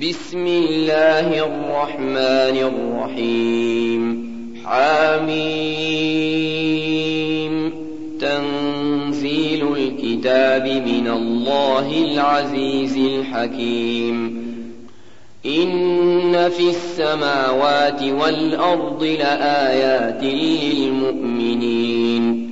بسم الله الرحمن الرحيم. حميم. تنزيل الكتاب من الله العزيز الحكيم. إن في السماوات والأرض لآيات للمؤمنين.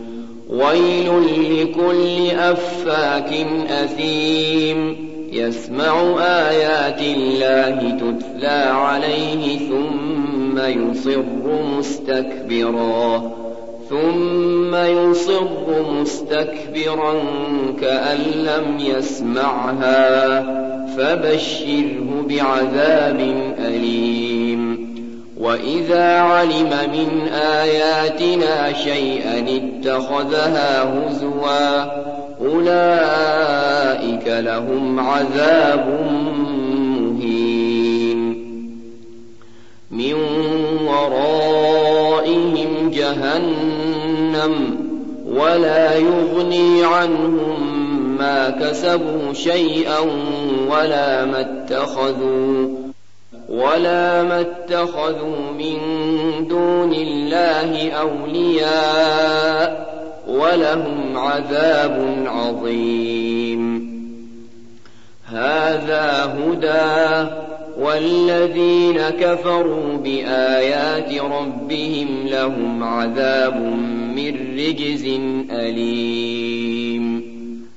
ويل لكل أفاك أثيم. يسمع آيات الله تتلى عليه ثم يصر مستكبرا. ثم يصر مستكبرا كأن لم يسمعها. فبشره بعذاب أليم. وإذا علم من آياتنا شيئا اتخذها هزوا أولئك لهم عذاب مهين من ورائهم جهنم ولا يغني عنهم ما كسبوا شيئا ولا ما اتخذوا ولا ما اتخذوا من دون الله أولياء ولهم عذاب عظيم. هذا هدى والذين كفروا بآيات ربهم لهم عذاب من رجز أليم.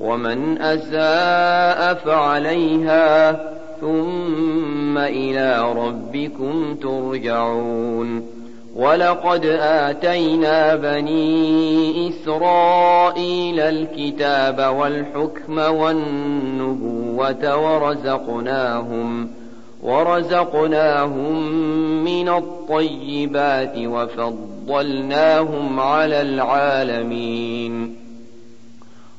ومن أساء فعليها ثم إلى ربكم ترجعون. ولقد آتينا بني إسرائيل الكتاب والحكم والنبوة ورزقناهم ورزقناهم من الطيبات وفضلناهم على العالمين.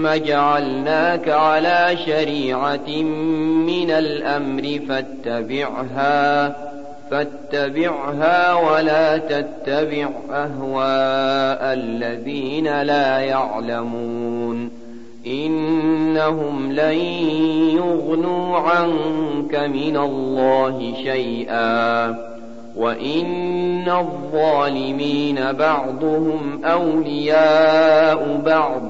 ثم جعلناك على شريعة من الأمر فاتبعها فاتبعها ولا تتبع أهواء الذين لا يعلمون. إنهم لن يغنوا عنك من الله شيئا. وإن الظالمين بعضهم أولياء بعض.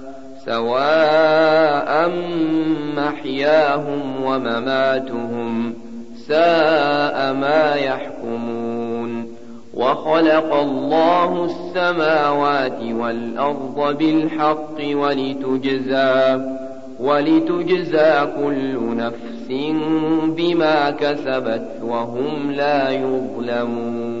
سواء محياهم ومماتهم ساء ما يحكمون. وخلق الله السماوات والأرض بالحق ولتجزى ولتجزى كل نفس بما كسبت وهم لا يظلمون.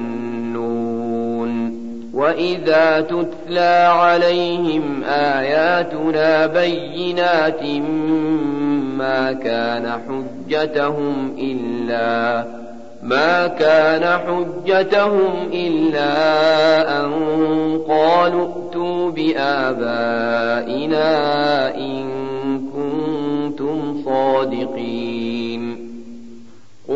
وإذا تتلى عليهم آياتنا بينات ما كان حجتهم إلا ما كان حجتهم إلا أن قالوا ائتوا بآبائنا إن كنتم صادقين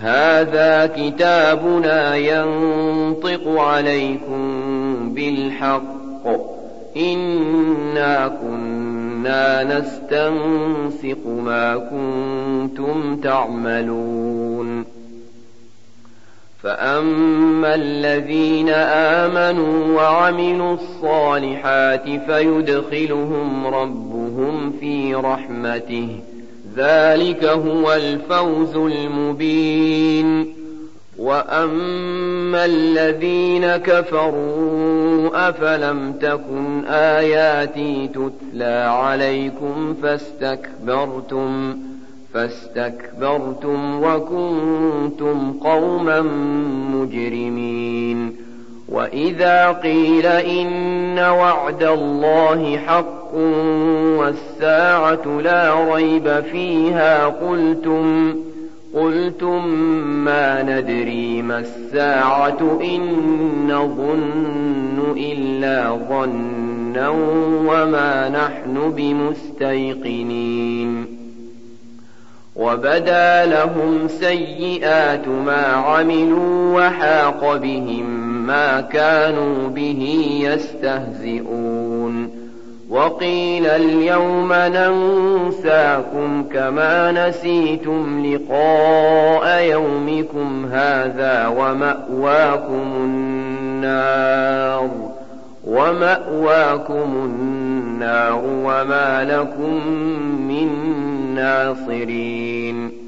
هذا كتابنا ينطق عليكم بالحق. إنا كنا نستنسق ما كنتم تعملون. فأما الذين آمنوا وعملوا الصالحات فيدخلهم ربهم في رحمته. ذلك هو الفوز المبين. وأما الذين كفروا أفلم تكن آياتي تتلى عليكم فاستكبرتم فاستكبرتم وكنتم قوما مجرمين. وإذا قيل إن وعد الله حق والساعة لا ريب فيها قلتم قلتم ما ندري ما الساعة إن نظن إلا ظنا وما نحن بمستيقنين. وبدا لهم سيئات ما عملوا وحاق بهم ما كانوا به يستهزئون. وقيل اليوم ننساكم كما نسيتم لقاء يومكم هذا ومأواكم النار ومأواكم النار وما لكم من ناصرين